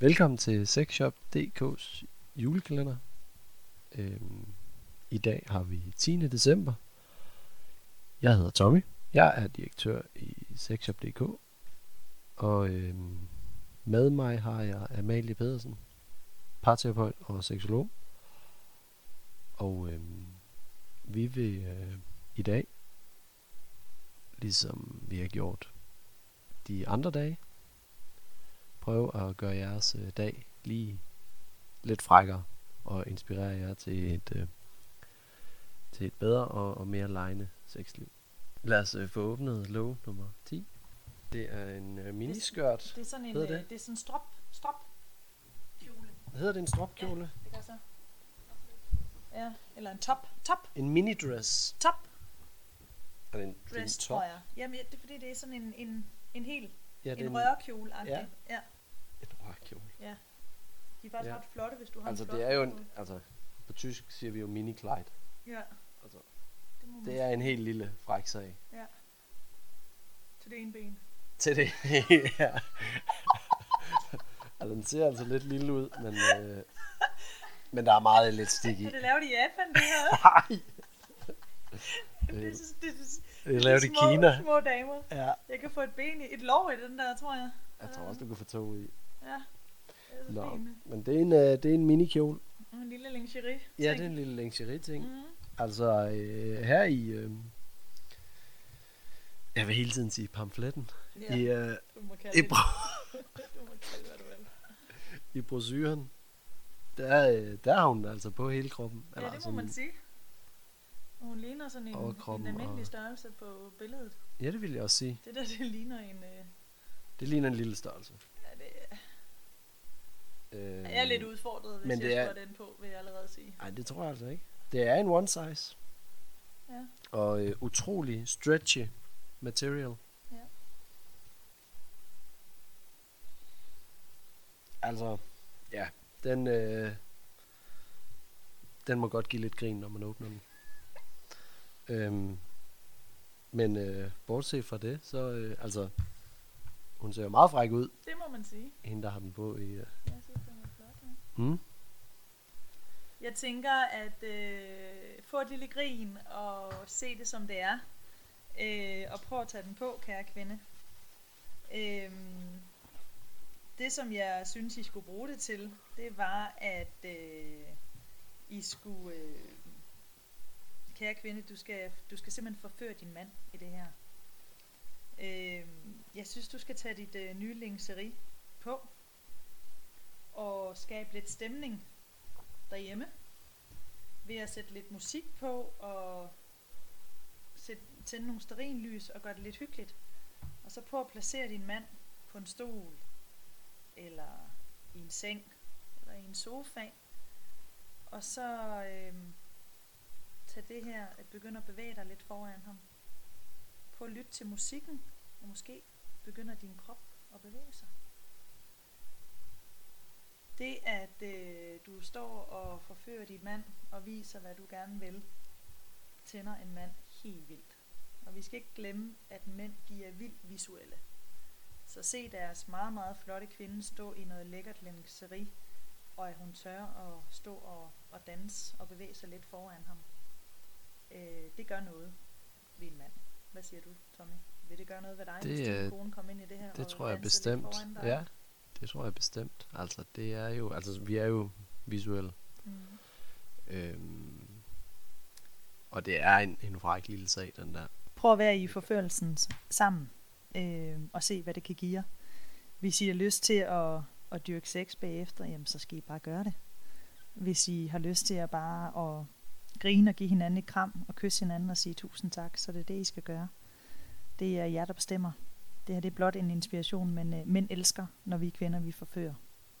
Velkommen til Sexshop.dk's julekalender. Øhm, I dag har vi 10. december. Jeg hedder Tommy. Jeg er direktør i Sexshop.dk. Og øhm, med mig har jeg Amalie Pedersen, parterapeut og seksolog. Og øhm, vi vil øh, i dag, ligesom vi har gjort de andre dage, prøve at gøre jeres øh, dag lige lidt frækkere og inspirere jer til et, øh, til et bedre og, og mere lejende sexliv. Lad os øh, få åbnet lov nummer 10. Det er en øh, miniskørt. Det er sådan en, Hedder det? det? det er sådan en strop, strop kjole. Hedder det en stropkjole? Det gør så. Ja, eller en top, top, En minidress. top Er det en, det er en dress, top? tror jeg. Jamen, det er fordi, det er sådan en, en, en hel, Ja, det en en, rørkjole Ja. ja. Ja. en rørkjole. De er faktisk Ja. ret flotte, hvis du har Altså en flot det er jo en, altså på tysk siger vi jo mini Clyde. Ja. Altså, Det, må Det er en helt lille fræk sag. Ja. Til det ene ben. Til det, ja. altså, den ser altså lidt lille ud, men, øh, men der er meget elastik i. Er det lavet i Japan, det her? Nej, det, er, det, er, det er lavet i små, Kina. Små damer. Ja. Jeg kan få et ben i, et lår i den der, tror jeg. Jeg tror også, du kan få to i. Ja. Det er Nå, men det er en, øh, det er en minikjole. En lille lingerie. Ja, det er en lille lingerie-ting. Mm. Altså, øh, her i... Øh, jeg vil hele tiden sige pamfletten. Ja, I, øh, du må kalde i, det. Du må kalde hvad du vil. i brosyren, der, øh, der har hun altså på hele kroppen. Ja, det må man sige. Hun ligner sådan en, en almindelig og- størrelse på billedet. Ja, det vil jeg også sige. Det der, det ligner en... Øh, Det ligner en lille størrelse. Det, Øh, jeg er lidt udfordret, hvis men det jeg er- den på, vil jeg allerede sige. Nej, det tror jeg altså ikke. Det er en one size. Ja. Og øh, utrolig stretchy material. Ja. Altså, ja, den, øh, den må godt give lidt grin, når man åbner den. Øhm, men øh, bortset fra det, så øh, altså, hun ser jo meget fræk ud, Det må man sige. hende der har den på i... Øh, Jeg synes, den er flot. Ja. hmm? Jeg tænker at øh, få et lille grin og se det som det er. Øh, og prøv at tage den på, kære kvinde. Øh, det som jeg synes, I skulle bruge det til, det var at øh, I skulle... Øh, kære kvinde, du skal, du skal simpelthen forføre din mand i det her. Jeg synes, du skal tage dit øh, nye lingeri på og skabe lidt stemning derhjemme ved at sætte lidt musik på og sætte, tænde nogle stearinlys og gøre det lidt hyggeligt. Og så prøv at placere din mand på en stol eller i en seng eller i en sofa. Og så øh, tag det her at begynde at bevæge dig lidt foran ham. Prøv at lytte til musikken, og måske begynder din krop at bevæge sig. Det at øh, du står og forfører din mand og viser hvad du gerne vil, tænder en mand helt vildt. Og vi skal ikke glemme at mænd de er vildt visuelle. Så se deres meget meget flotte kvinde stå i noget lækkert lingerie, og at hun tør at stå og, og danse og bevæge sig lidt foran ham. Øh, det gør noget ved en mand. Hvad siger du, Tommy? Vil det gøre noget ved dig, Det, hvis din øh, kone kom ind i det her Det tror jeg bestemt. Ja, det tror jeg bestemt. Altså, det er jo, altså, vi er jo visuelle. Mm. Øhm, og det er en, en fræk lille sag, den der. Prøv at være i forførelsen sammen øh, og se, hvad det kan give jer. Hvis I har lyst til at, at dyrke sex bagefter, jamen, så skal I bare gøre det. Hvis I har lyst til at bare at grine og give hinanden et kram og kysse hinanden og sige tusind tak, så det er det, I skal gøre. Det er jer, der bestemmer. Det her det er blot en inspiration, men øh, mænd elsker, når vi kvinder vi forfører.